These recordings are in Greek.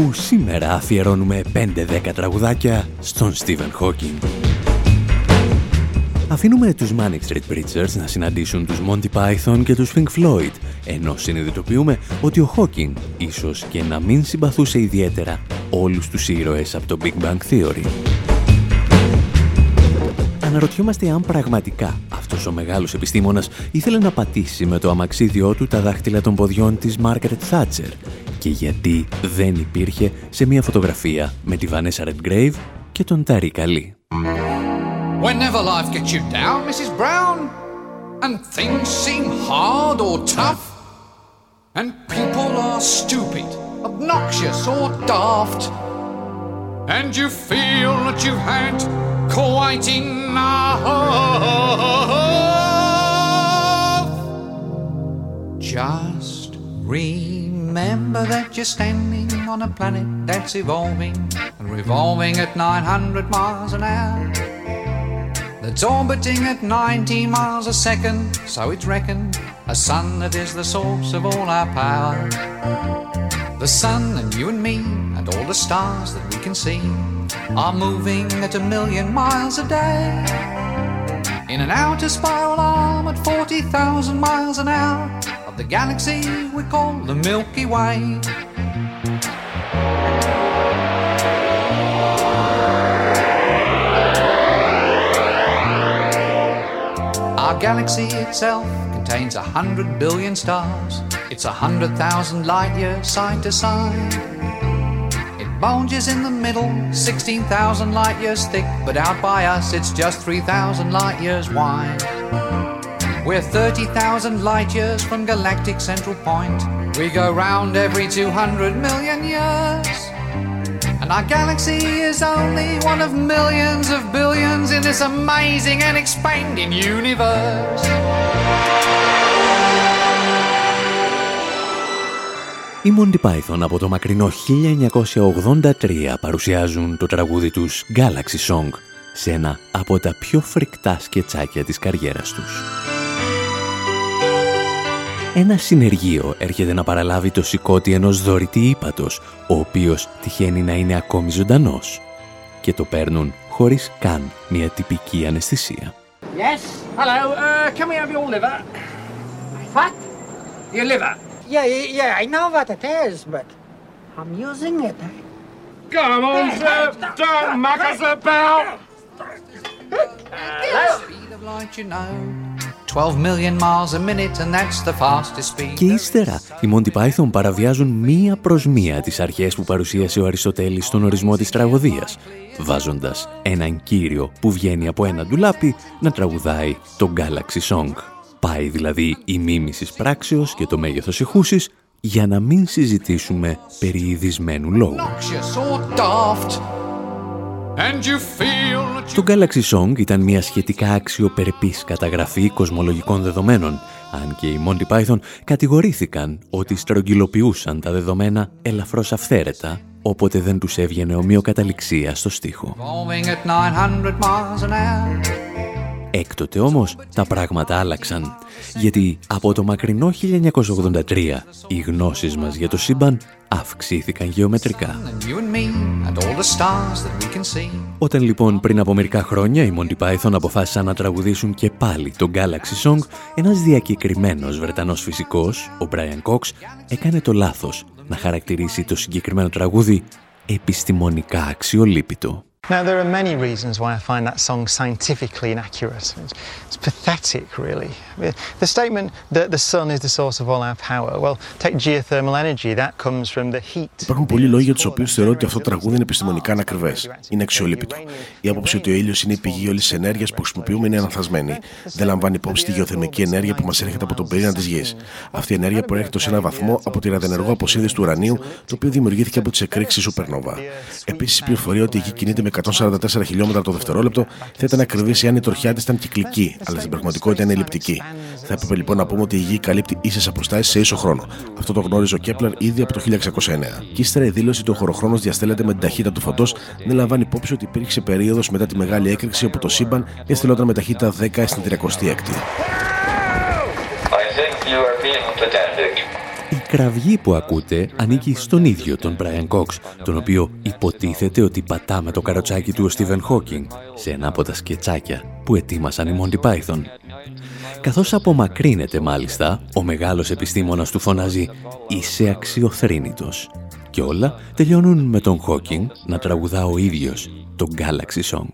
που σήμερα αφιερώνουμε 5-10 τραγουδάκια στον Stephen Hawking. Αφήνουμε τους Manic Street Preachers να συναντήσουν τους Monty Python και τους Pink Floyd, ενώ συνειδητοποιούμε ότι ο Hawking ίσως και να μην συμπαθούσε ιδιαίτερα όλους τους ήρωες από το Big Bang Theory. Αναρωτιόμαστε αν πραγματικά αυτός ο μεγάλος επιστήμονας ήθελε να πατήσει με το αμαξίδιό του τα δάχτυλα των ποδιών της Μάρκαρετ Θάτσερ και γιατί δεν υπήρχε σε μια φωτογραφία με τη Vanessa Redgrave και τον Ταρί Καλή. Whenever life gets you down, Mrs. Brown, and things seem hard or tough, and people are stupid, obnoxious or daft, and you feel that you've had quite enough. Just remember that you're standing on a planet that's evolving and revolving at 900 miles an hour. That's orbiting at 19 miles a second, so it's reckoned a sun that is the source of all our power. The sun and you and me and all the stars that we can see are moving at a million miles a day. In an outer spiral arm at 40,000 miles an hour the galaxy we call the Milky Way. Our galaxy itself contains a hundred billion stars. It's a hundred thousand light years side to side. It bulges in the middle, 16,000 light years thick, but out by us it's just 3,000 light years wide. We're 30,000 light years from galactic central point. We go round every 200 million years. And our galaxy is only one of millions of billions in this amazing and expanding universe. Οι Monty Python από το μακρινό 1983 παρουσιάζουν το τραγούδι τους Galaxy Song σε ένα από τα πιο φρικτά σκετσάκια της καριέρας τους. Ένα συνεργείο έρχεται να παραλάβει το σηκώτη ενός δωρητή ύπατος, ο οποίος τυχαίνει να είναι ακόμη ζωντανός. Και το παίρνουν χωρίς καν μια τυπική αναισθησία. Yes, hello, uh, can we have your liver? What? Your liver. Yeah, yeah, I know what it is, but I'm using it. Come on, sir. Don't muck us about. Και ύστερα, οι Monty Python παραβιάζουν μία προς μία τις αρχές που παρουσίασε ο Αριστοτέλης στον ορισμό της τραγωδίας, βάζοντας έναν κύριο που βγαίνει από ένα ντουλάπι να τραγουδάει το Galaxy Song. Πάει δηλαδή η μίμηση πράξεως και το μέγεθος ηχούσης για να μην συζητήσουμε περί ειδισμένου λόγου. Το Galaxy Song ήταν μια σχετικά αξιοπερπής καταγραφή κοσμολογικών δεδομένων, αν και οι Monty Python κατηγορήθηκαν ότι στρογγυλοποιούσαν τα δεδομένα ελαφρώς αυθαίρετα, όποτε δεν τους έβγαινε ομοιοκαταληξία στο στίχο. Έκτοτε όμως τα πράγματα άλλαξαν, γιατί από το μακρινό 1983 οι γνώσεις μας για το σύμπαν αυξήθηκαν γεωμετρικά. Όταν λοιπόν πριν από μερικά χρόνια οι Monty Python αποφάσισαν να τραγουδήσουν και πάλι το Galaxy Song, ένας διακεκριμένος Βρετανός φυσικός, ο Brian Cox, έκανε το λάθος να χαρακτηρίσει το συγκεκριμένο τραγούδι επιστημονικά αξιολύπητο. Now, there are many reasons why I find that song scientifically inaccurate. It's, it's pathetic, really. The statement that the sun is the source of all our power, well, take geothermal energy, that comes from the heat. Υπάρχουν πολλοί λόγοι για τους οποίους θεωρώ ότι αυτό το τραγούδι είναι επιστημονικά ανακριβές. Είναι αξιολύπητο. Η άποψη ότι ο ήλιος είναι η πηγή όλης της ενέργειας που χρησιμοποιούμε είναι αναθασμένη. Δεν λαμβάνει υπόψη τη γεωθερμική ενέργεια που μας έρχεται από τον πυρήνα της γης. Αυτή η ενέργεια προέρχεται σε ένα βαθμό από τη ραδιενεργό αποσύνδεση του ουρανίου, το οποίο δημιουργήθηκε από τις εκρήξεις Supernova. Επίσης, η πληροφορία ότι η γη κινείται με 144 χιλιόμετρα το δευτερόλεπτο θα ήταν ακριβή αν η τροχιά της ήταν κυκλική, αλλά στην πραγματικότητα είναι ελλειπτική. Θα έπρεπε λοιπόν να πούμε ότι η γη καλύπτει ίσες αποστάσεις σε ίσο χρόνο. Αυτό το γνώριζε ο Κέπλερ ήδη από το 1609. Και ύστερα η δήλωση ότι ο χωροχρόνος διαστέλλεται με την ταχύτητα του φωτός δεν λαμβάνει υπόψη ότι υπήρξε περίοδος μετά τη μεγάλη έκρηξη όπου το σύμπαν διαστελόταν με ταχύτητα 10 στην 36η. Η κραυγή που ακούτε ανήκει στον ίδιο τον Brian Cox, τον οποίο υποτίθεται ότι πατά με το καροτσάκι του ο Stephen Hawking σε ένα από τα σκετσάκια που ετοίμασαν οι Monty Python. Καθώς απομακρύνεται μάλιστα, ο μεγάλος επιστήμονας του φωνάζει «Είσαι αξιοθρύνητος» και όλα τελειώνουν με τον Hawking να τραγουδά ο ίδιος το Galaxy Song.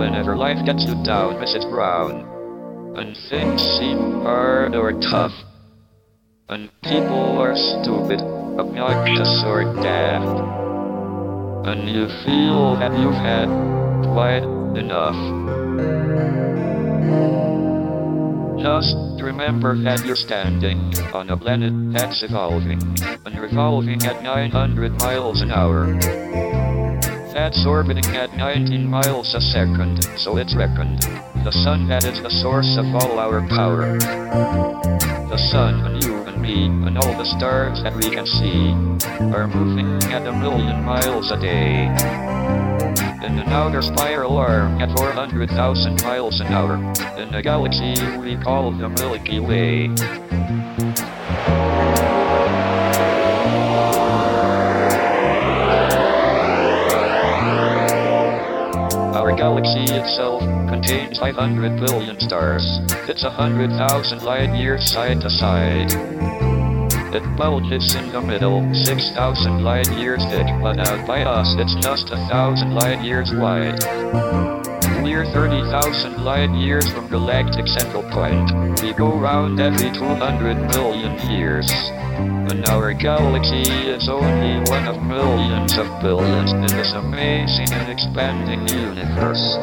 Whenever life gets you down, Mrs. Brown, and things seem hard or tough, and people are stupid, obnoxious or daft, and you feel that you've had quite enough. Just remember that you're standing on a planet that's evolving and revolving at 900 miles an hour. That's orbiting at 19 miles a second, so it's reckoned. The sun that is the source of all our power. The sun and you me and all the stars that we can see are moving at a million miles a day in an outer spiral arm at 400,000 miles an hour, in a galaxy we call the Milky Way. Our galaxy itself contains 500 billion stars. It's a hundred thousand light years side to side. It bulges in the middle, 6,000 light years thick, but out by us it's just a thousand light years wide. We're 30,000 light years from galactic central point. We go round every 200 million years. And our galaxy is only one of millions of billions in this amazing and expanding universe.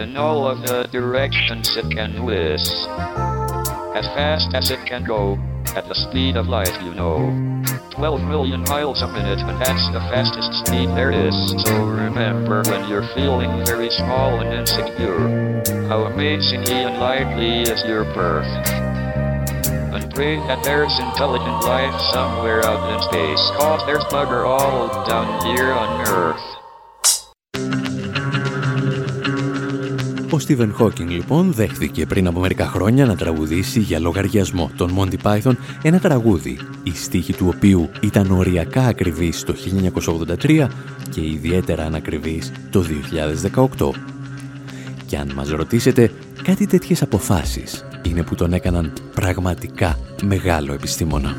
In all of the directions it can whiz. As fast as it can go, at the speed of light, you know. 12 million miles a minute, and that's the fastest speed there is. So remember when you're feeling very small and insecure, how amazingly unlikely is your birth. And pray that there's intelligent life somewhere out in space, cause there's bugger all down here on Earth. Ο Στίβεν Χόκινγκ λοιπόν δέχθηκε πριν από μερικά χρόνια να τραγουδήσει για λογαριασμό των Monty Python ένα τραγούδι, η στίχη του οποίου ήταν οριακά ακριβής το 1983 και ιδιαίτερα ανακριβής το 2018. Και αν μας ρωτήσετε, κάτι τέτοιες αποφάσεις είναι που τον έκαναν πραγματικά μεγάλο επιστήμονα.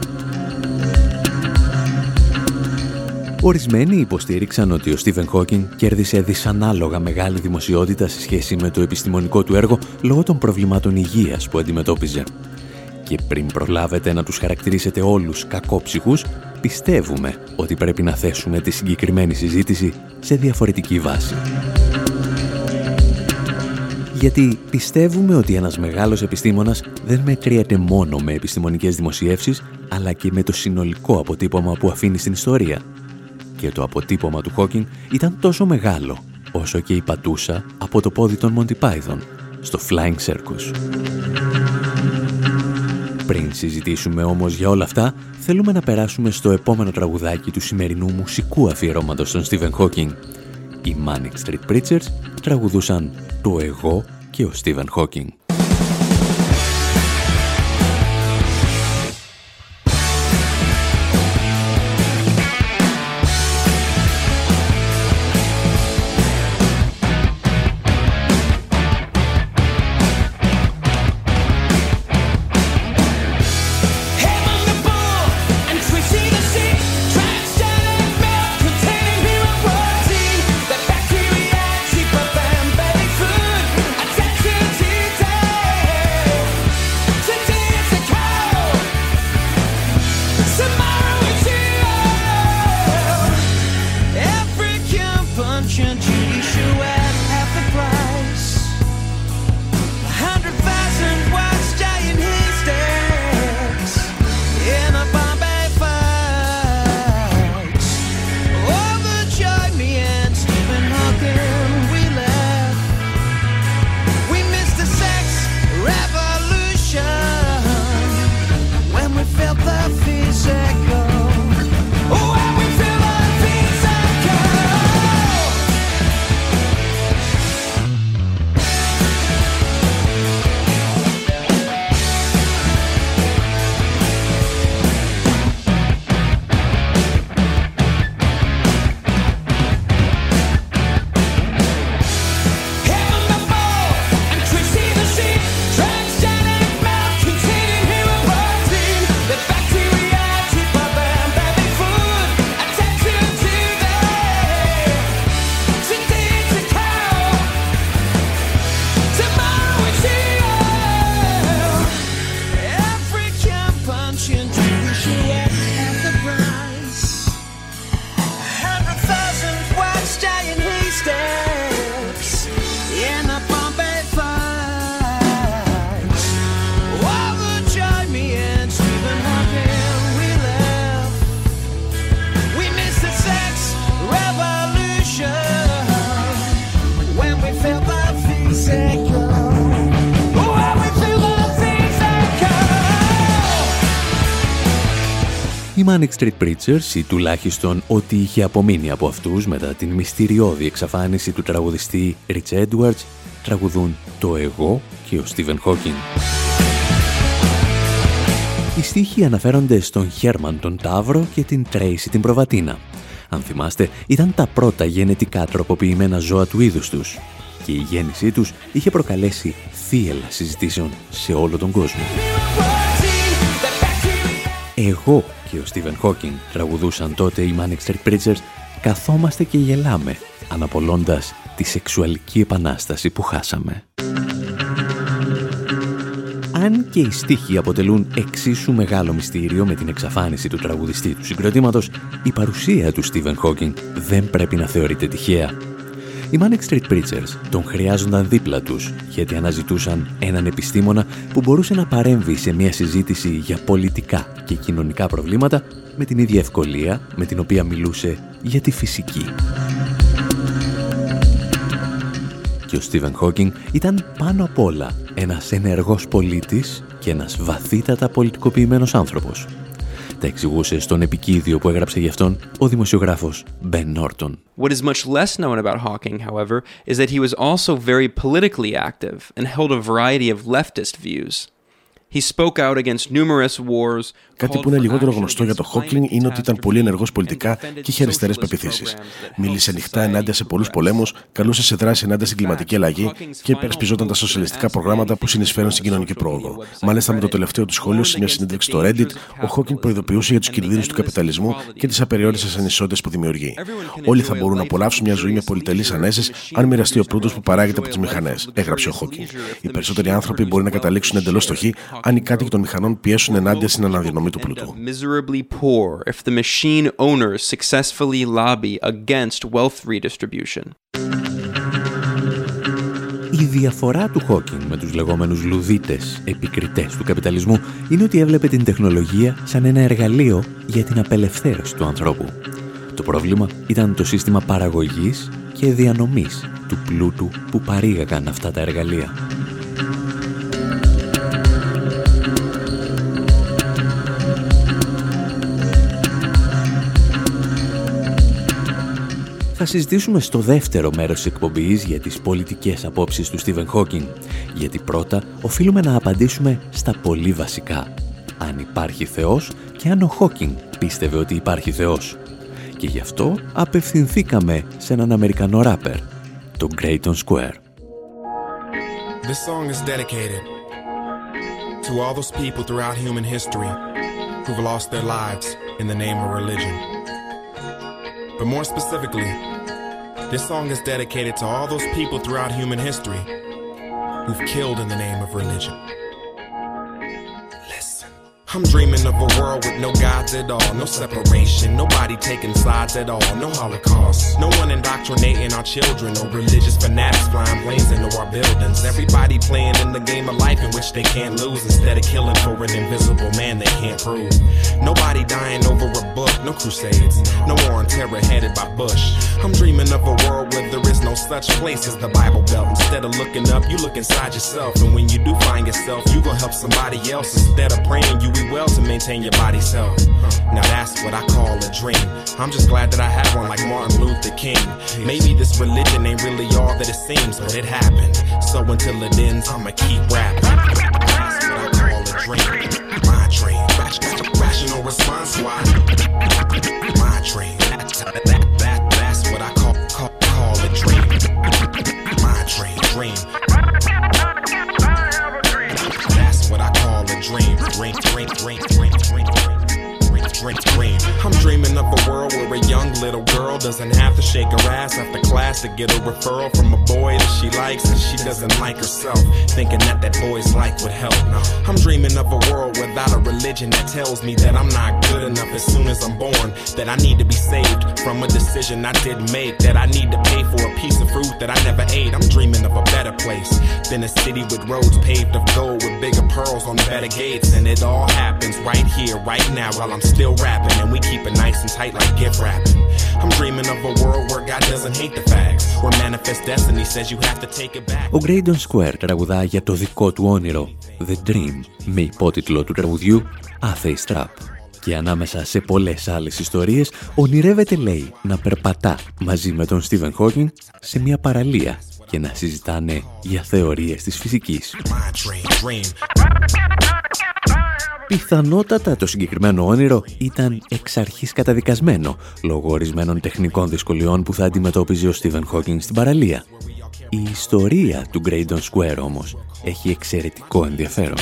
Ορισμένοι υποστήριξαν ότι ο Στίβεν Χόκινγκ κέρδισε δυσανάλογα μεγάλη δημοσιότητα σε σχέση με το επιστημονικό του έργο λόγω των προβλημάτων υγείας που αντιμετώπιζε. Και πριν προλάβετε να τους χαρακτηρίσετε όλους κακόψυχους, πιστεύουμε ότι πρέπει να θέσουμε τη συγκεκριμένη συζήτηση σε διαφορετική βάση. Γιατί πιστεύουμε ότι ένας μεγάλος επιστήμονας δεν μετριέται μόνο με επιστημονικές δημοσιεύσεις, αλλά και με το συνολικό αποτύπωμα που αφήνει στην ιστορία και το αποτύπωμα του Χόκινγκ ήταν τόσο μεγάλο όσο και η πατούσα από το πόδι των Monty Python στο Flying Circus. Πριν συζητήσουμε όμως για όλα αυτά, θέλουμε να περάσουμε στο επόμενο τραγουδάκι του σημερινού μουσικού αφιερώματος στον Stephen Hawking. Οι Manic Street Preachers τραγουδούσαν το εγώ και ο Stephen Hawking. Manic Street Preachers ή τουλάχιστον ό,τι είχε απομείνει από αυτούς μετά την μυστηριώδη εξαφάνιση του τραγουδιστή Rich Edwards τραγουδούν το «Εγώ» και ο Stephen Hawking. Οι στίχοι αναφέρονται στον Χέρμαν τον Ταύρο και την Τρέισι την Προβατίνα. Αν θυμάστε, ήταν τα πρώτα γενετικά τροποποιημένα ζώα του είδους τους και η γέννησή τους είχε προκαλέσει θύελα συζητήσεων σε όλο τον κόσμο. Εγώ και ο Στίβεν Χόκινγκ τραγουδούσαν τότε οι Manic Street Preachers «Καθόμαστε και γελάμε» αναπολώντας τη σεξουαλική επανάσταση που χάσαμε. Αν και οι στίχοι αποτελούν εξίσου μεγάλο μυστήριο με την εξαφάνιση του τραγουδιστή του συγκροτήματος, η παρουσία του Στίβεν Χόκινγκ δεν πρέπει να θεωρείται τυχαία. Οι Manic Street Preachers τον χρειάζονταν δίπλα τους γιατί αναζητούσαν έναν επιστήμονα που μπορούσε να παρέμβει σε μια συζήτηση για πολιτικά και κοινωνικά προβλήματα με την ίδια ευκολία με την οποία μιλούσε για τη φυσική. Και ο Στίβεν Χόκινγκ ήταν πάνω απ' όλα ένας ενεργός πολίτης και ένας βαθύτατα πολιτικοποιημένος άνθρωπος. Τα εξηγούσε στον επικίδιο που έγραψε γι' αυτόν ο δημοσιογράφος Ben Norton. What is much less known about Hawking, however, is that he was also very politically active and held a variety of leftist views. Κάτι που είναι λιγότερο γνωστό για τον Χόκινγκ είναι ότι ήταν πολύ ενεργός πολιτικά και είχε αριστερές πεπιθήσεις. Μίλησε ανοιχτά ενάντια σε πολλούς πολέμους, καλούσε σε δράση ενάντια στην κλιματική αλλαγή και υπερασπιζόταν τα σοσιαλιστικά προγράμματα που συνεισφέρουν στην κοινωνική πρόοδο. Μάλιστα, με το τελευταίο τους σχόλιο σε μια συνέντευξη στο Reddit, ο Χόκινγκ προειδοποιούσε για τους κινδύνους του καπιταλισμού και τις απεριόριστες ανισότητες που δημιουργεί. Όλοι θα μπορούν να απολαύσουν μια ζωή με πολυτελείς ανέσεις αν μοιραστεί ο πλούτο που παράγεται από τις μηχανές, έγραψε ο Χόκινγκ. Οι περισσότεροι άνθρωποι μπορεί να καταλήξουν εντελώ στοχοί αν οι κάτοικοι των μηχανών πιέσουν ενάντια στην αναδιανομή του πλούτου. Η διαφορά του Χόκινγκ με τους λεγόμενους λουδίτες επικριτές του καπιταλισμού είναι ότι έβλεπε την τεχνολογία σαν ένα εργαλείο για την απελευθέρωση του ανθρώπου. Το πρόβλημα ήταν το σύστημα παραγωγής και διανομής του πλούτου που παρήγαγαν αυτά τα εργαλεία. Θα συζητήσουμε στο δεύτερο μέρος της εκπομπής για τις πολιτικές απόψεις του Στίβεν Χόκινγκ, γιατί πρώτα οφείλουμε να απαντήσουμε στα πολύ βασικά. Αν υπάρχει Θεός και αν ο Χόκινγκ πίστευε ότι υπάρχει Θεός. Και γι' αυτό απευθυνθήκαμε σε έναν Αμερικανό ράπερ, τον Grayton Square. This song is dedicated to all those people throughout human history who've lost their lives in the name of religion. But more specifically, This song is dedicated to all those people throughout human history who've killed in the name of religion. I'm dreaming of a world with no gods at all, no separation, nobody taking sides at all, no holocaust, no one indoctrinating our children, no religious fanatics flying planes into our buildings. Everybody playing in the game of life in which they can't lose instead of killing for an invisible man they can't prove. Nobody dying over a book, no crusades, no war on terror headed by Bush. I'm dreaming of a world where there is no such place as the Bible Belt. Instead of looking up, you look inside yourself, and when you do find yourself, you gonna help somebody else instead of praying you well to maintain your body's health. Now that's what I call a dream. I'm just glad that I had one like Martin Luther King. Maybe this religion ain't really all that it seems, but it happened. So until it ends, I'ma keep rapping. That's what I call a dream. My dream. Rational response, why? My dream. Little girl doesn't have to shake her ass after class to get a referral from a boy that she likes and she doesn't like herself, thinking that that boy's like would help. I'm dreaming of a world without a religion that tells me that I'm not good enough as soon as I'm born, that I need to be saved from a decision I didn't make, that I need to pay for a piece of fruit that I never ate. I'm dreaming of a better place than a city with roads paved of gold with bigger pearls on better gates, and it all happens right here, right now, while I'm still rapping, and we keep it nice and tight like gift wrapping. I'm dreaming of a world where God doesn't hate the facts, where manifest destiny says you have to take it back. Ο Graydon Square τραγουδά για το δικό του όνειρο, The Dream, με υπότιτλο του τραγουδιού Atheist Trap. Και ανάμεσα σε πολλές άλλες ιστορίες, ονειρεύεται, λέει, να περπατά μαζί με τον Στίβεν Χόκινγκ σε μια παραλία και να συζητάνε για θεωρίες της φυσικής. Πιθανότατα το συγκεκριμένο όνειρο ήταν εξ αρχής καταδικασμένο λόγω ορισμένων τεχνικών δυσκολιών που θα αντιμετώπιζε ο Στίβεν Χόκινγκ στην παραλία. Η ιστορία του Graydon Square όμως έχει εξαιρετικό ενδιαφέρον.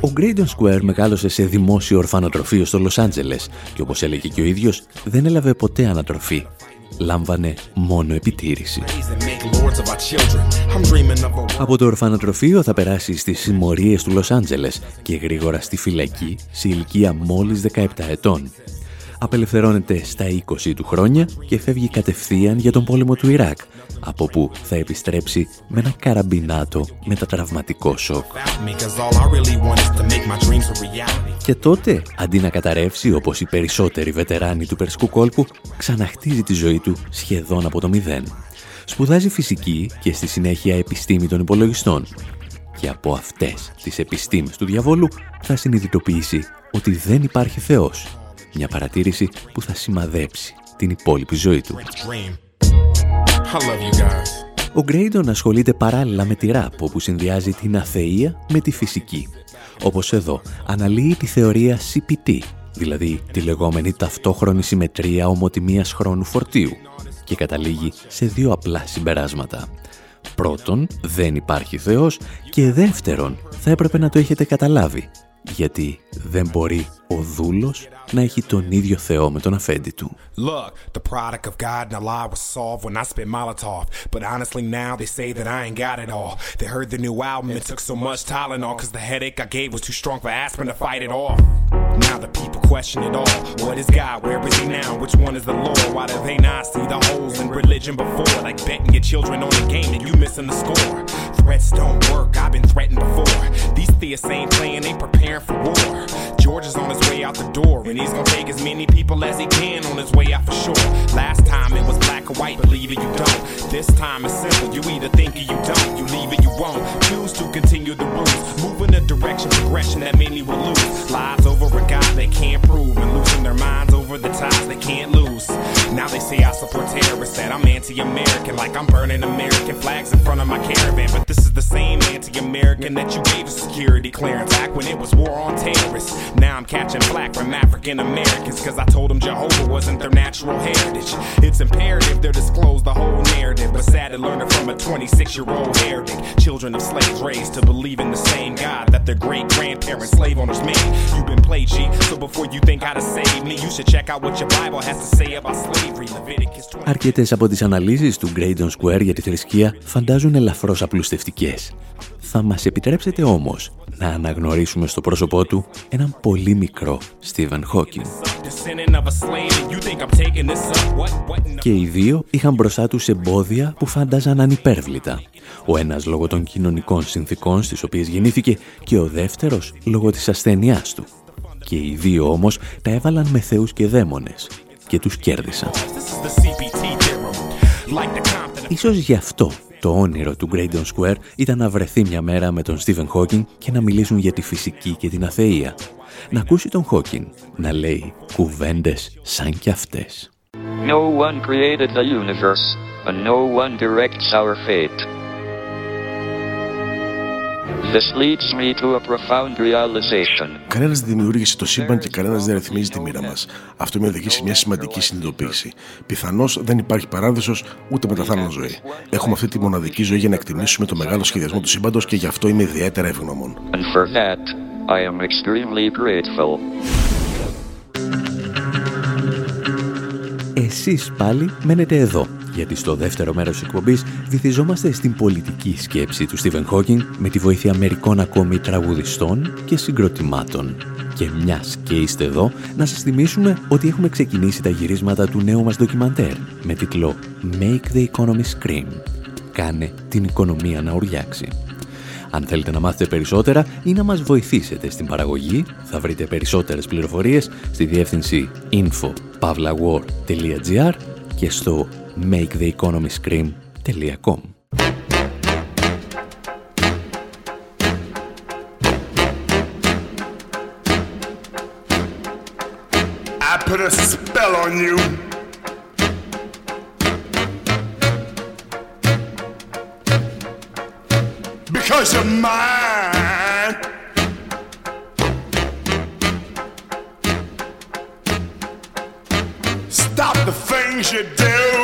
Ο Graydon Square μεγάλωσε σε δημόσιο ορφανοτροφείο στο Λος Άντζελες και όπως έλεγε και ο ίδιος δεν έλαβε ποτέ ανατροφή λάμβανε μόνο επιτήρηση. Από το ορφανοτροφείο θα περάσει στις συμμορίες του Λος Άντζελες και γρήγορα στη φυλακή σε ηλικία μόλις 17 ετών. Απελευθερώνεται στα 20 του χρόνια και φεύγει κατευθείαν για τον πόλεμο του Ιράκ, από που θα επιστρέψει με ένα καραμπινάτο μετατραυματικό σοκ. Και τότε, αντί να καταρρεύσει όπως οι περισσότεροι βετεράνοι του Περσκού κόλπου, ξαναχτίζει τη ζωή του σχεδόν από το μηδέν. Σπουδάζει φυσική και στη συνέχεια επιστήμη των υπολογιστών. Και από αυτές τις επιστήμες του διαβόλου θα συνειδητοποιήσει ότι δεν υπάρχει Θεός. Μια παρατήρηση που θα σημαδέψει την υπόλοιπη ζωή του. Ο Γκρέιντον ασχολείται παράλληλα με τη ράπ, όπου συνδυάζει την αθεία με τη φυσική. Όπως εδώ, αναλύει τη θεωρία CPT, δηλαδή τη λεγόμενη ταυτόχρονη συμμετρία ομοτιμίας χρόνου φορτίου, και καταλήγει σε δύο απλά συμπεράσματα. Πρώτον, δεν υπάρχει Θεός και δεύτερον, θα έπρεπε να το έχετε καταλάβει, γιατί δεν μπορεί ο δούλος να έχει τον ίδιο Θεό με τον αφέντη του. Look, the product of God and Allah was solved when I spit Molotov. But honestly now they say that I ain't got it all. They heard the new album, it took so much Tylenol cause the headache I gave was too strong for aspirin to fight it off. Now the people question it all. What is God? Where is he now? Which one is the Lord? Why do they not see the holes in religion before? Like betting your children on a game and you missing the score. Threats don't work, I've been threatened before. These theists ain't playing, they preparing for war. George is on his way out the door and he's gonna take as many people as he can on his way out for sure. Last time it was black or white, believe it, you don't. This time it's simple, you either think or you don't. You leave it, you won't. Choose to continue the rules. Move in a direction, progression that many will lose. Lies over a God they can't prove and losing their minds over the ties they can't lose. Now they say I support terrorists, that I'm anti-American, like I'm burning American flags in front of my caravan. But this is the same anti-American that you gave a security clearance back when it was war on terrorists. Now I'm catching flack from African Americans because I told them Jehovah wasn't their natural heritage. It's imperative they disclose the whole narrative, but sad to learn it from a 26-year-old heretic. Children of slaves raised to believe in the same God that their great-grandparents slave owners made. You've been played, G, so before you think how to save me, you should check out what your Bible has to say about slavery. Leviticus 20. Αρκετές από τις αναλύσεις του Graydon Square για τη θρησκεία φαντάζουν ελαφρώς απλουστευτικές. Θα μας επιτρέψετε όμως να αναγνωρίσουμε στο πρόσωπό του έναν πολύ μικρό Stephen Hawking. Και οι δύο είχαν μπροστά τους εμπόδια που φάνταζαν ανυπέρβλητα. Ο ένας λόγω των κοινωνικών συνθήκων στις οποίες γεννήθηκε και ο δεύτερος λόγω της ασθένειάς του. Και οι δύο όμως τα έβαλαν με θεούς και δαίμονες και τους κέρδισαν. Ίσως γι' αυτό το όνειρο του Graydon Square ήταν να βρεθεί μια μέρα με τον Stephen Hawking και να μιλήσουν για τη φυσική και την αθεία. Να ακούσει τον Hawking να λέει κουβέντες σαν κι αυτές. No one created the universe, and no one directs our fate. This leads me to a profound realization. Κανένας δεν δημιούργησε το σύμπαν και κανένας δεν ρυθμίζει τη μοίρα μας. Αυτό με οδηγεί σε μια σημαντική συνειδητοποίηση. Πιθανώς δεν υπάρχει παράδεισος ούτε μεταθάνατο ζωή. Έχουμε αυτή τη μοναδική ζωή για να εκτιμήσουμε το μεγάλο σχεδιασμό του σύμπαντος και γι' αυτό είμαι ιδιαίτερα ευγνώμων. And for that, I am extremely grateful. Εσείς πάλι μένετε εδώ γιατί στο δεύτερο μέρος της εκπομπής βυθιζόμαστε στην πολιτική σκέψη του Στίβεν Χόκινγκ με τη βοήθεια μερικών ακόμη τραγουδιστών και συγκροτημάτων. Και μιας και είστε εδώ, να σας θυμίσουμε ότι έχουμε ξεκινήσει τα γυρίσματα του νέου μας ντοκιμαντέρ με τίτλο «Make the economy scream» «Κάνε την οικονομία να ουριάξει». Αν θέλετε να μάθετε περισσότερα ή να μας βοηθήσετε στην παραγωγή, θα βρείτε περισσότερες πληροφορίες στη διεύθυνση info.pavlawar.gr και στο maketheeconomyscream.com. I put a. Stop the things you do.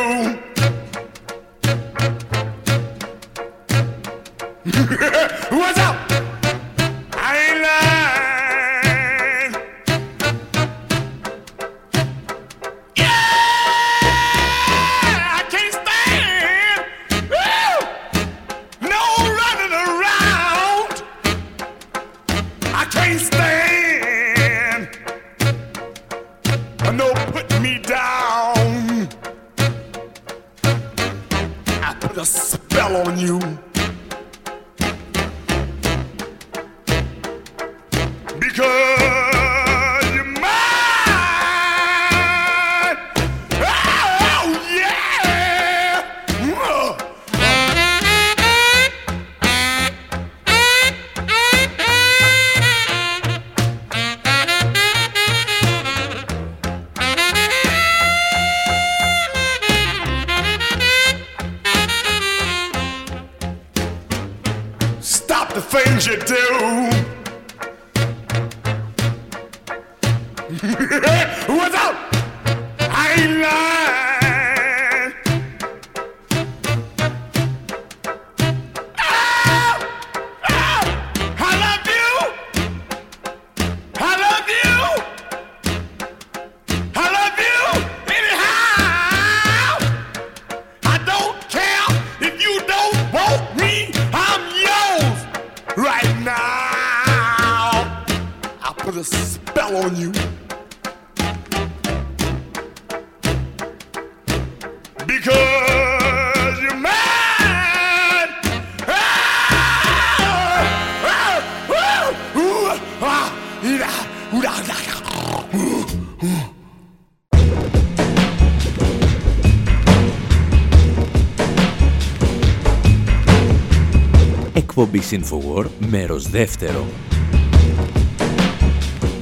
Things you do. Εκπομπή Infowar, μέρος δεύτερο.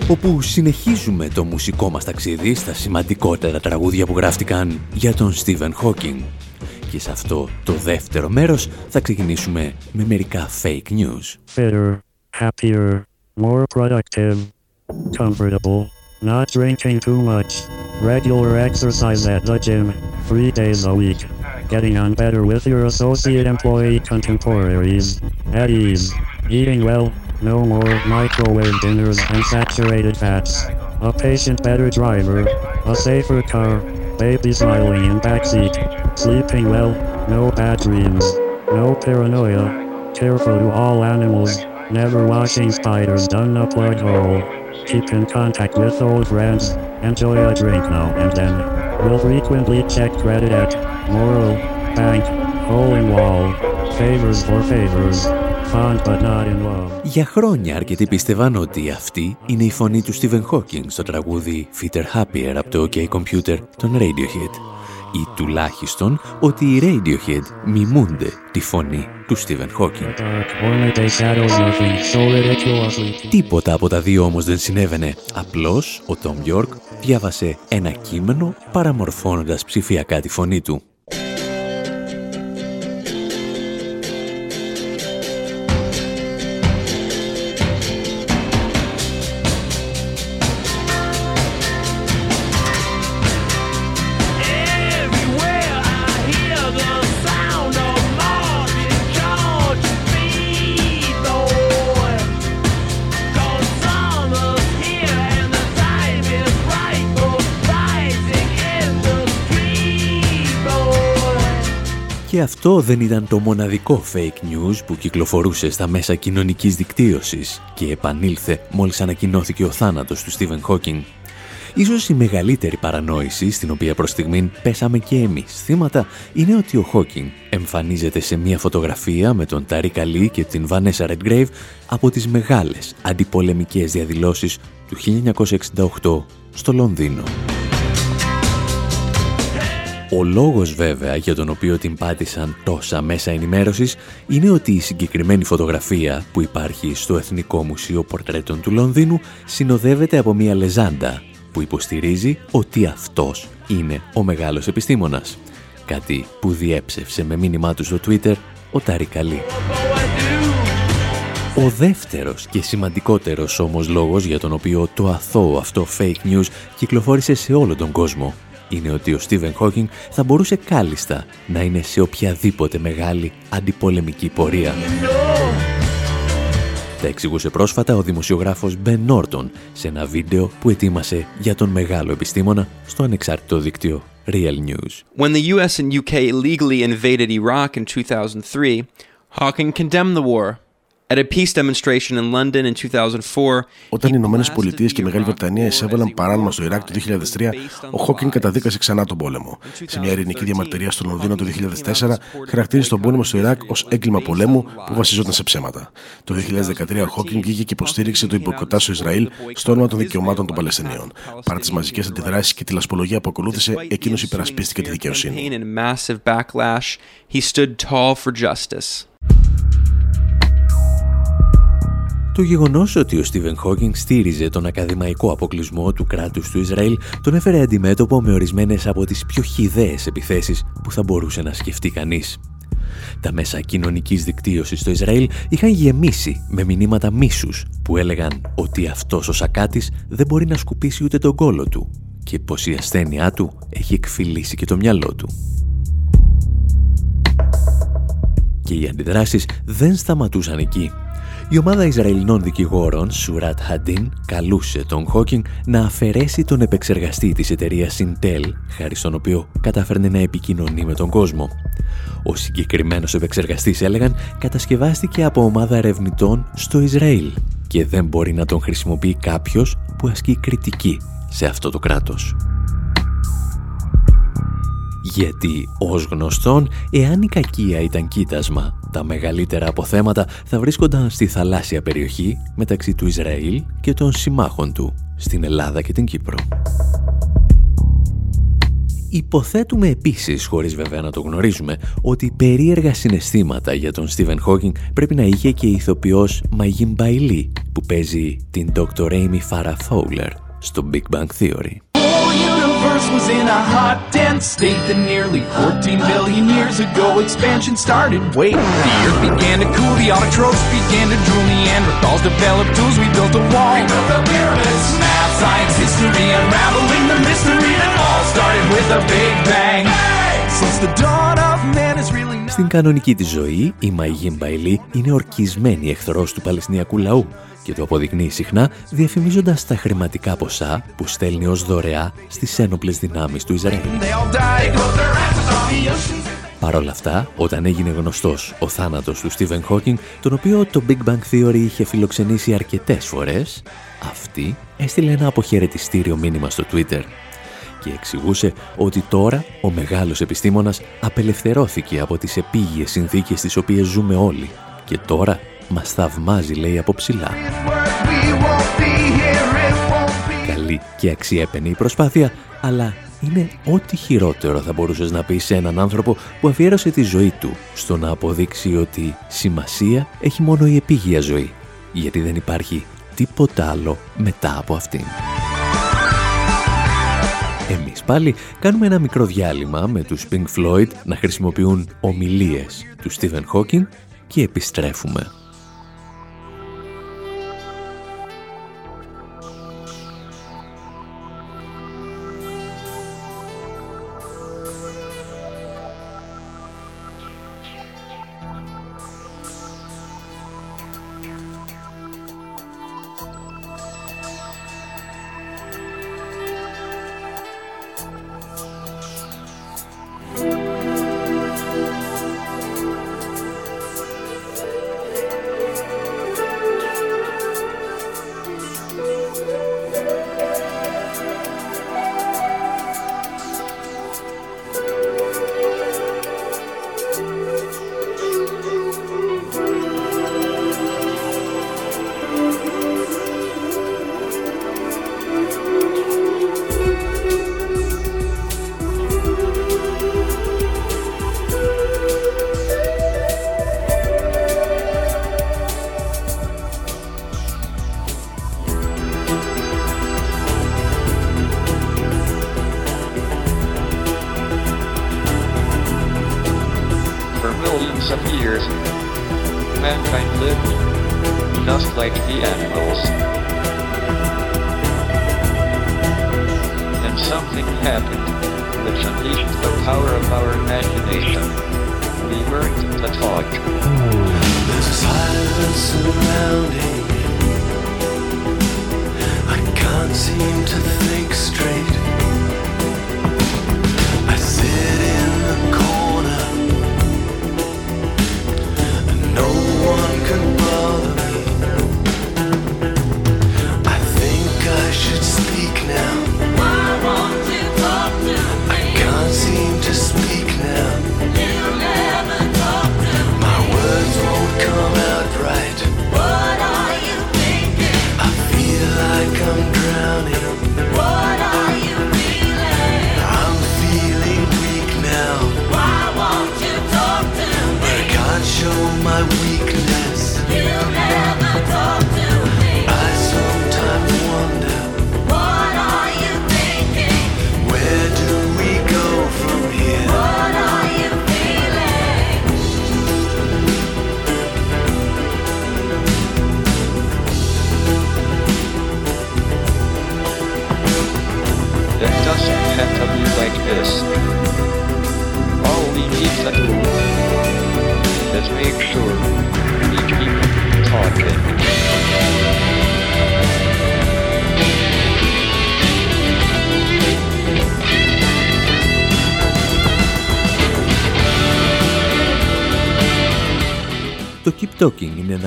Όπου συνεχίζουμε το μουσικό μας ταξίδι στα σημαντικότερα τραγούδια που γράφτηκαν για τον Stephen Hawking. Και σε αυτό το δεύτερο μέρος θα ξεκινήσουμε με μερικά fake news. Better, happier, more productive, comfortable, not drinking too much, regular exercise at the gym, three days a week, getting on better with your associate employee contemporaries, at ease, eating well, no more microwave dinners and saturated fats, a patient better driver, a safer car, baby smiling in backseat, sleeping well, no bad dreams, no paranoia, careful to all animals, never watching spiders down a plug hole, keep in contact with old friends, enjoy a drink now and then, will frequently check credit at Moral, Bank, Hole in Wall, favors for favors, fond but not in love. Για χρόνια αρκετοί πίστευαν ότι αυτή είναι η φωνή του Stephen Hawking στο τραγούδι Fitter Happier από το OK Computer των Radiohead ή τουλάχιστον ότι οι Radiohead μιμούνται τη φωνή του Stephen Hawking. Dark, only day shadows nothing, so ridiculously Τίποτα από τα δύο όμως δεν συνέβαινε. Απλώς ο Tom York διάβασε ένα κείμενο παραμορφώνοντας ψηφιακά τη φωνή του. Αυτό δεν ήταν το μοναδικό fake news που κυκλοφορούσε στα μέσα κοινωνικής δικτύωσης και επανήλθε μόλις ανακοινώθηκε ο θάνατος του Stephen Hawking. Ίσως η μεγαλύτερη παρανόηση στην οποία προς στιγμήν πέσαμε και εμείς θύματα είναι ότι ο Hawking εμφανίζεται σε μια φωτογραφία με τον Τάρι Καλή και την Vanessa Redgrave από τις μεγάλες αντιπολεμικές διαδηλώσεις του 1968 στο Λονδίνο. Ο λόγος βέβαια για τον οποίο την πάτησαν τόσα μέσα ενημέρωσης είναι ότι η συγκεκριμένη φωτογραφία που υπάρχει στο Εθνικό Μουσείο Πορτρέτων του Λονδίνου συνοδεύεται από μια λεζάντα που υποστηρίζει ότι αυτός είναι ο μεγάλος επιστήμονας. Κάτι που διέψευσε με μήνυμά του στο Twitter ο Ταρικαλή. Ο δεύτερος και σημαντικότερος όμως λόγος για τον οποίο το αθώο αυτό fake news κυκλοφόρησε σε όλο τον κόσμο είναι ότι ο Στίβεν Χόκινγκ θα μπορούσε κάλλιστα να είναι σε οποιαδήποτε μεγάλη αντιπολεμική πορεία. Τα εξηγούσε πρόσφατα ο δημοσιογράφος Ben Norton σε ένα βίντεο που ετοίμασε για τον μεγάλο επιστήμονα στο ανεξάρτητο δίκτυο Real News. When the US and UK illegally invaded Iraq in 2003, Hawking condemned the war. At a peace demonstration in London in 2004, Όταν οι Ηνωμένες Πολιτείες και η Μεγάλη Βρετανία εισέβαλαν παράνομα στο Ιράκ το 2003, ο Χόκκιν καταδίκασε ξανά τον πόλεμο. Σε μια ειρηνική διαμαρτυρία στο Λονδίνο το 2004, χαρακτήρισε τον πόλεμο στο Ιράκ ως έγκλημα πολέμου που βασιζόταν σε ψέματα. Το 2013, ο Χόκκιν βγήκε και υποστήριξε το υποκοτάσιο Ισραήλ στο όνομα των δικαιωμάτων των Παλαιστινίων. Παρά τις μαζικές αντιδράσεις και τη λασπολογία που ακολούθησε, εκείνος υπερασπίστηκε τη δικαιοσύνη. Το γεγονός ότι ο Στίβεν Χόκινγκ στήριζε τον ακαδημαϊκό αποκλεισμό του κράτους του Ισραήλ τον έφερε αντιμέτωπο με ορισμένες από τις πιο χιδαίες επιθέσεις που θα μπορούσε να σκεφτεί κανείς. Τα μέσα κοινωνικής δικτύωσης στο Ισραήλ είχαν γεμίσει με μηνύματα μίσους που έλεγαν ότι αυτός ο Σακάτης δεν μπορεί να σκουπίσει ούτε τον κόλο του και πως η ασθένειά του έχει εκφυλίσει και το μυαλό του. Και οι αντιδράσεις δεν σταματούσαν εκεί. Η ομάδα Ισραηλινών δικηγόρων, Σουράτ Χαντίν, καλούσε τον Χόκινγκ να αφαιρέσει τον επεξεργαστή της εταιρείας Intel, χάρη στον οποίο κατάφερνε να επικοινωνεί με τον κόσμο. Ο συγκεκριμένος επεξεργαστής, έλεγαν, κατασκευάστηκε από ομάδα ερευνητών στο Ισραήλ και δεν μπορεί να τον χρησιμοποιεί κάποιος που ασκεί κριτική σε αυτό το κράτος. Γιατί, ως γνωστόν, εάν η κακία ήταν κοίτασμα, τα μεγαλύτερα αποθέματα θα βρίσκονταν στη θαλάσσια περιοχή μεταξύ του Ισραήλ και των συμμάχων του, στην Ελλάδα και την Κύπρο. Υποθέτουμε επίσης, χωρίς βέβαια να το γνωρίζουμε, ότι περίεργα συναισθήματα για τον Στίβεν Χόκινγκ πρέπει να είχε και η ηθοποιός Μαγίν Μπαϊλή, που παίζει την Dr. Amy Farrah Fowler στο Big Bang Theory. whole universe was in a hot, dense state that nearly 14 billion years ago expansion started. Wait, the earth began to cool, the autotrophs began to drool, Neanderthals developed tools, we built a wall. We built the pyramids. Math, science, history, unraveling the mystery that all started with a big bang. Since the dawn of man is really not Στην κανονική της ζωή, η Μαϊγίν Μπαϊλή είναι ορκισμένη εχθρός του Παλαιστινιακού λαού και το αποδεικνύει συχνά διαφημίζοντας τα χρηματικά ποσά που στέλνει ως δωρεά στις ένοπλες δυνάμεις του Ισραήλ. they all died. They closed their asses on the oceans. Παρ' όλα αυτά, όταν έγινε γνωστός ο θάνατος του Στίβεν Χόκινγκ, τον οποίο το Big Bang Theory είχε φιλοξενήσει αρκετές φορές, αυτή έστειλε ένα αποχαιρετιστήριο μήνυμα στο Twitter και εξηγούσε ότι τώρα ο μεγάλος επιστήμονας απελευθερώθηκε από τις επίγειες συνθήκες τις οποίες ζούμε όλοι και τώρα μας θαυμάζει, λέει, από ψηλά. We won't be here, it won't be Καλή και αξιέπαινη η προσπάθεια, αλλά είναι ό,τι χειρότερο θα μπορούσες να πεις σε έναν άνθρωπο που αφιέρωσε τη ζωή του στο να αποδείξει ότι σημασία έχει μόνο η επίγεια ζωή, γιατί δεν υπάρχει τίποτα άλλο μετά από αυτήν. Εμείς πάλι κάνουμε ένα μικρό διάλειμμα με τους Pink Floyd να χρησιμοποιούν ομιλίες του Stephen Hawking και επιστρέφουμε.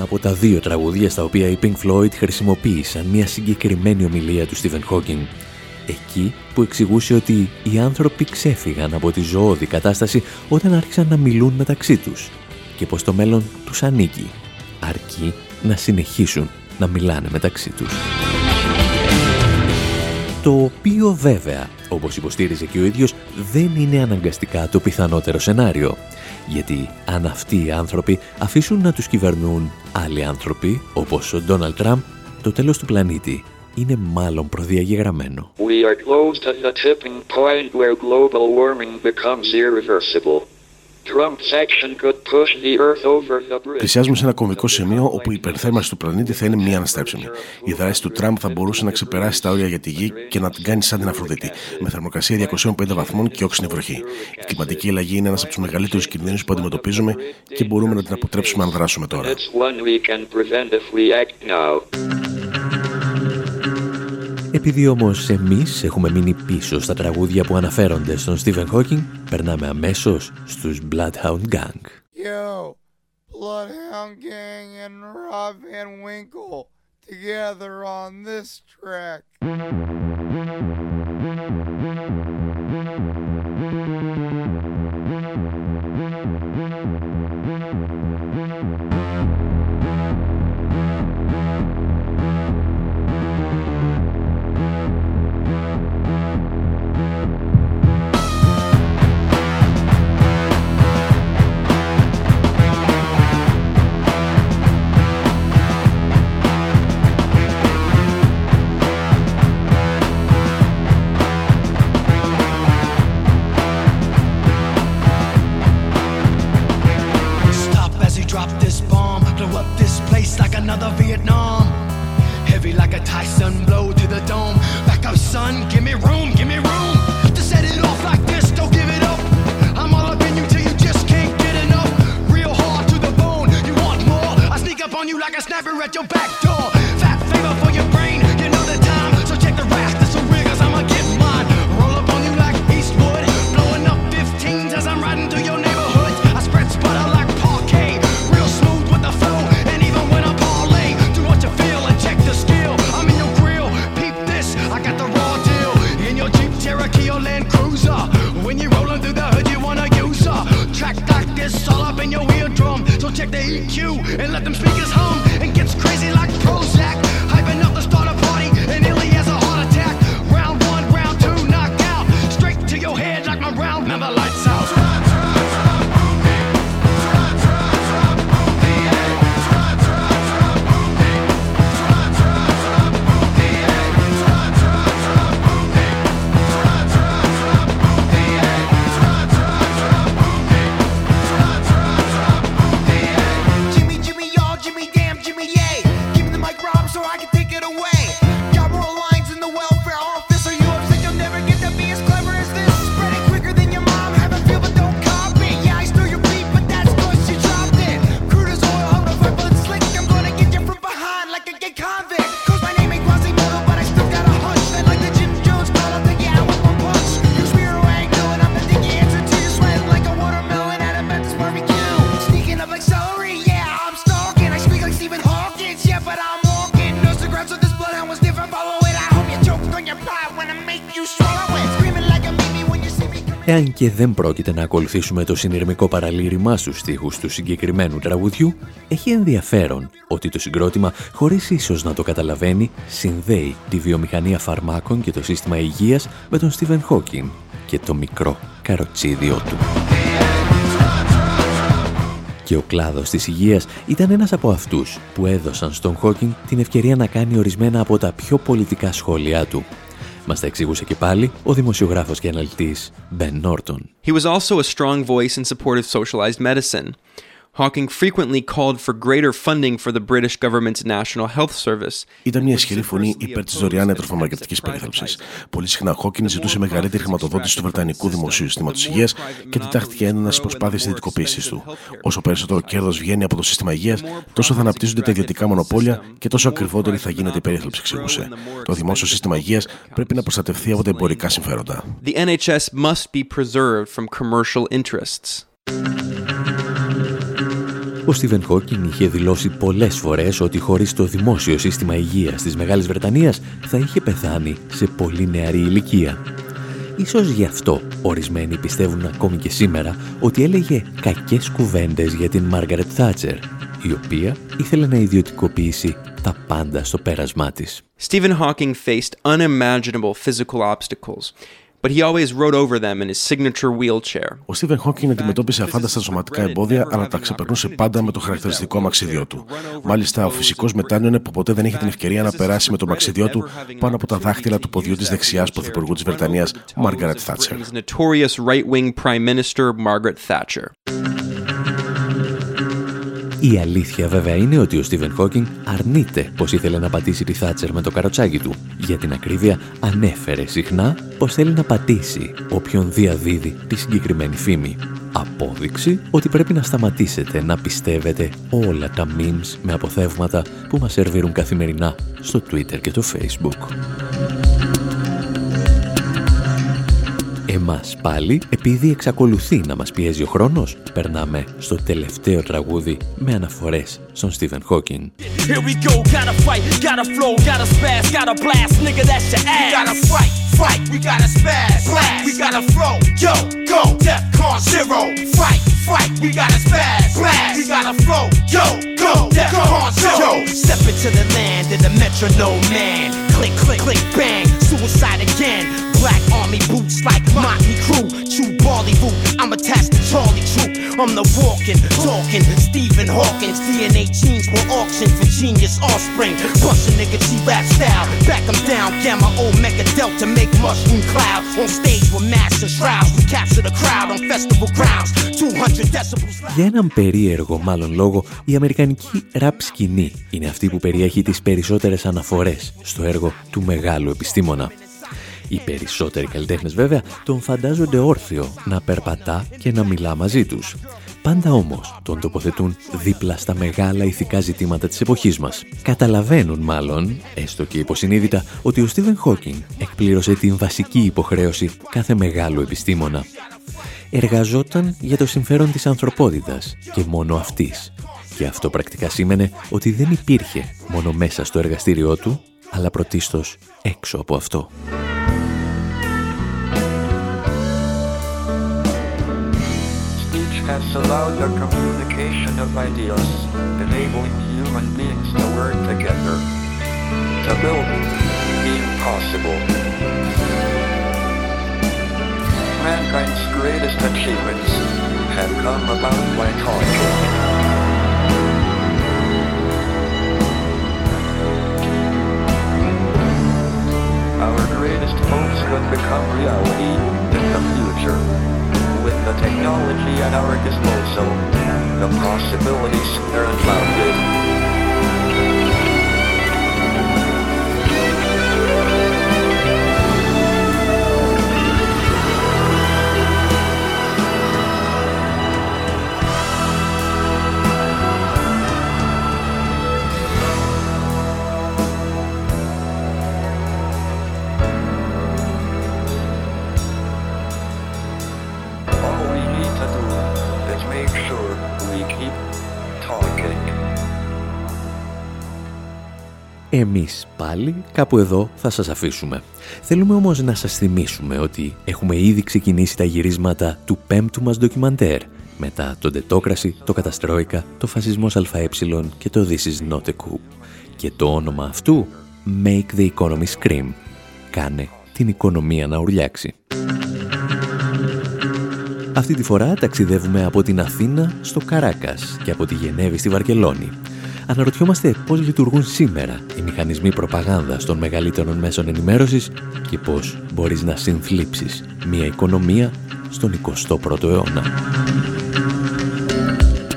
από τα δύο τραγουδία στα οποία οι Pink Floyd χρησιμοποίησαν μια συγκεκριμένη ομιλία του Stephen Hawking. Εκεί που εξηγούσε ότι οι άνθρωποι ξέφυγαν από τη ζωώδη κατάσταση όταν άρχισαν να μιλούν μεταξύ τους και πως το μέλλον τους ανήκει, αρκεί να συνεχίσουν να μιλάνε μεταξύ τους. Το οποίο βέβαια, όπως υποστήριζε και ο ίδιος, δεν είναι αναγκαστικά το πιθανότερο σενάριο. Γιατί αν αυτοί οι άνθρωποι αφήσουν να τους κυβερνούν άλλοι άνθρωποι, όπως ο Ντόναλτ Τραμπ, το τέλος του πλανήτη είναι μάλλον προδιαγεγραμμένο. Πλησιάζουμε σε ένα κομβικό σημείο όπου η υπερθέρμανση του πλανήτη θα είναι μη αναστρέψιμη. Η δράση του Τραμπ θα μπορούσε να ξεπεράσει τα όρια για τη γη και να την κάνει σαν την Αφροδίτη, με θερμοκρασία 250 βαθμών και όξινη βροχή. Η κλιματική αλλαγή είναι ένας από τους μεγαλύτερους κινδύνους που αντιμετωπίζουμε και μπορούμε να την αποτρέψουμε αν δράσουμε τώρα. Επειδή όμως εμείς έχουμε μείνει πίσω στα τραγούδια που αναφέρονται στον Steven Χόκινγκ, περνάμε αμέσως στους Bloodhound Gang. Gang. Εάν και δεν πρόκειται να ακολουθήσουμε το συνειρμικό παραλήρημά στους στίχους του συγκεκριμένου τραγουδιού, έχει ενδιαφέρον ότι το συγκρότημα, χωρίς ίσως να το καταλαβαίνει, συνδέει τη βιομηχανία φαρμάκων και το σύστημα υγείας με τον Στίβεν Χόκιν και το μικρό καροτσίδιό του. Και ο κλάδος της υγείας ήταν ένας από αυτούς που έδωσαν στον Χόκινγκ την ευκαιρία να κάνει ορισμένα από τα πιο πολιτικά σχόλιά του. Μας τα εξήγησε και πάλι ο δημοσιογράφος και αναλυτής Ben Norton. He was also a strong voice in support of socialized medicine. Hawking frequently called for greater funding for the British government's National Health Service. Ήταν μια ισχυρή φωνή υπέρ της δωρεάν ιατροφαρμακευτική περίθαλψη. Πολύ συχνά ο Χόκκιν ζητούσε μεγαλύτερη χρηματοδότηση του Βρετανικού δημοσίου συστήματος υγείας και αντιτάχθηκε έντονα στι προσπάθειε ιδιωτικοποίηση του. Όσο περισσότερο κέρδος βγαίνει από το σύστημα υγείας, τόσο θα αναπτύσσονται τα ιδιωτικά μονοπόλια και τόσο ακριβότερη θα γίνεται η περίθαλψη, εξηγούσε. Το δημόσιο σύστημα υγείας πρέπει να προστατευτεί από τα εμπορικά συμφέροντα. The NHS must be preserved from commercial interests. Ο Στίβεν Χόκκιν είχε δηλώσει πολλές φορές ότι χωρίς το δημόσιο σύστημα υγείας της Μεγάλης Βρετανίας θα είχε πεθάνει σε πολύ νεαρή ηλικία. Ίσως γι' αυτό ορισμένοι πιστεύουν ακόμη και σήμερα ότι έλεγε κακές κουβέντες για την Μάργαρετ Θάτσερ, η οποία ήθελε να ιδιωτικοποιήσει τα πάντα στο πέρασμά της. Stephen Hawking faced unimaginable physical obstacles, but he always rode over them in his signature wheelchair. Ο Στίβεν Χόκκιν αντιμετώπισε αφάνταστα σωματικά εμπόδια, αλλά τα ξεπερνούσε πάντα με το χαρακτηριστικό μαξιδιό του. Μάλιστα, ο φυσικός μετάνιωνε που ποτέ δεν είχε την ευκαιρία να περάσει με το μαξιδιό του πάνω από τα δάχτυλα του ποδιού της δεξιάς πρωθυπουργού της Βρετανίας, Μάργαρετ Θάτσερ. Η αλήθεια βέβαια είναι ότι ο Στίβεν Χόκινγκ αρνείται πως ήθελε να πατήσει τη Θάτσερ με το καροτσάκι του. Για την ακρίβεια ανέφερε συχνά πως θέλει να πατήσει όποιον διαδίδει τη συγκεκριμένη φήμη. Απόδειξη ότι πρέπει να σταματήσετε να πιστεύετε όλα τα memes με αποθεύματα που μας σερβίρουν καθημερινά στο Twitter και το Facebook. Εμάς πάλι, επειδή εξακολουθεί να μας πιέζει ο χρόνος, περνάμε στο τελευταίο τραγούδι με αναφορές στον Στίβεν Χόκιν. Here we go, gotta fight, gotta flow, gotta spaz, gotta blast, nigga, that's your ass. gotta fight, fight, we gotta spaz, blast, we gotta flow, yo, go, Defcon zero, fight, fight, we gotta spaz, blast, we gotta flow, yo, go, Defcon zero. Step into the land of the metronome man, click, click, click, bang, suicide again. Black army boots like Motley Crew, chew barley root. I'm attached to Charlie Troop. I'm the walking, talking Stephen Hawkins. DNA genes were auctioned for genius offspring. Bust a nigga G rap style. Back 'em down, gamma omega delta make mushroom clouds. On stage with masks and shrouds. We capture the crowd on festival grounds. 200 decibels. loud. Για έναν περίεργο μάλλον λόγο, η αμερικανική ραπ σκηνή είναι αυτή που περιέχει τις περισσότερες αναφορές στο έργο του μεγάλου επιστήμονα. Οι περισσότεροι καλλιτέχνες βέβαια τον φαντάζονται όρθιο να περπατά και να μιλά μαζί τους. Πάντα όμως τον τοποθετούν δίπλα στα μεγάλα ηθικά ζητήματα της εποχής μας. Καταλαβαίνουν μάλλον, έστω και υποσυνείδητα, ότι ο Στίβεν Χόκινγκ εκπλήρωσε την βασική υποχρέωση κάθε μεγάλου επιστήμονα. Εργαζόταν για το συμφέρον της ανθρωπότητας και μόνο αυτής. Και αυτό πρακτικά σήμαινε ότι δεν υπήρχε μόνο μέσα στο εργαστήριό του, αλλά πρωτίστως έξω από αυτό. Has allowed the communication of ideas, enabling human beings to work together to build the impossible. Mankind's greatest achievements have come about by talking. Our greatest hopes will become reality in the future. With the technology at our disposal, the possibilities are unbounded. Κάπου εδώ θα σας αφήσουμε. Θέλουμε όμως να σας θυμίσουμε ότι έχουμε ήδη ξεκινήσει τα γυρίσματα του πέμπτου μας ντοκιμαντέρ μετά το Ντετόκραση, το Καταστρόικα, το Φασισμός ΑΕ και το This is not a coup. Και το όνομα αυτού Make the Economy Scream. Κάνε την οικονομία να ουρλιάξει. Αυτή τη φορά ταξιδεύουμε από την Αθήνα στο Καράκας και από τη Γενέβη στη Βαρκελόνη. Αναρωτιόμαστε πώς λειτουργούν σήμερα οι μηχανισμοί προπαγάνδας των μεγαλύτερων μέσων ενημέρωσης και πώς μπορείς να συνθλίψεις μια οικονομία στον 21ο αιώνα.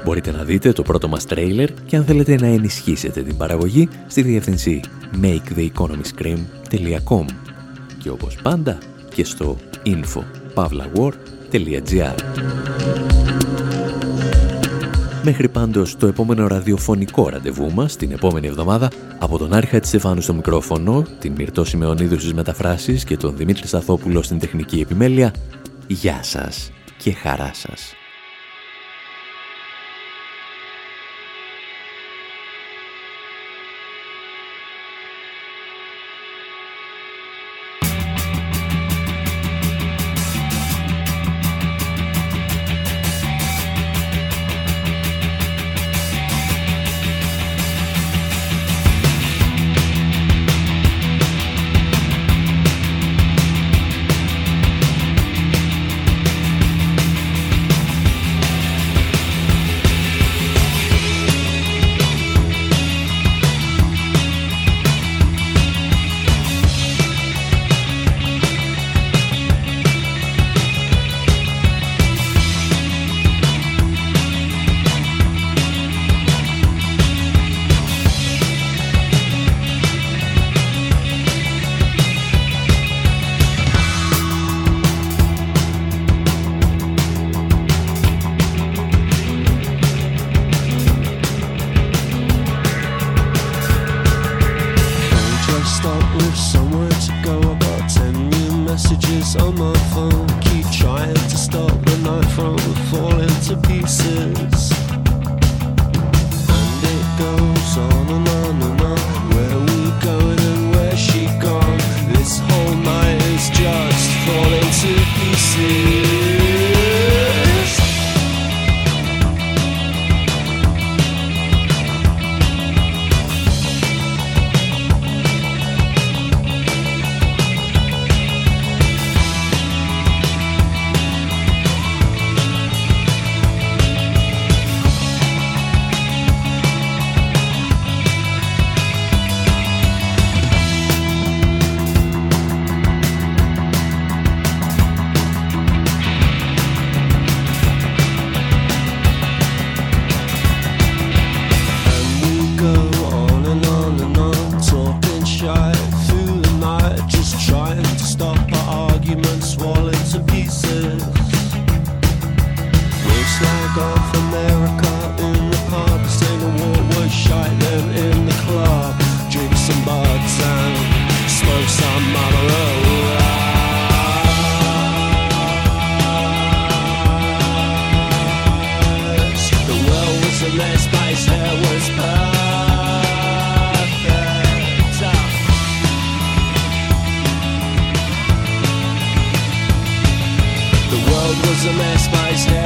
Μπορείτε να δείτε το πρώτο μας τρέιλερ και αν θέλετε να ενισχύσετε την παραγωγή στη διεύθυνση maketheeconomyscream.com και όπως πάντα και στο info.pavlawar.gr Μέχρι πάντως το επόμενο ραδιοφωνικό ραντεβού μας την επόμενη εβδομάδα από τον Άρχα της Στεφάνου στο μικρόφωνο, την Μυρτώ Σιμεωνίδου στις μεταφράσεις και τον Δημήτρη Σταθόπουλο στην τεχνική επιμέλεια. Γεια σας και χαρά σας. Somewhere to go. About ten new messages on my phone. Keep trying to stop the night from falling to pieces. And it goes on and on and hair was perfect. The world was a mess, space hair.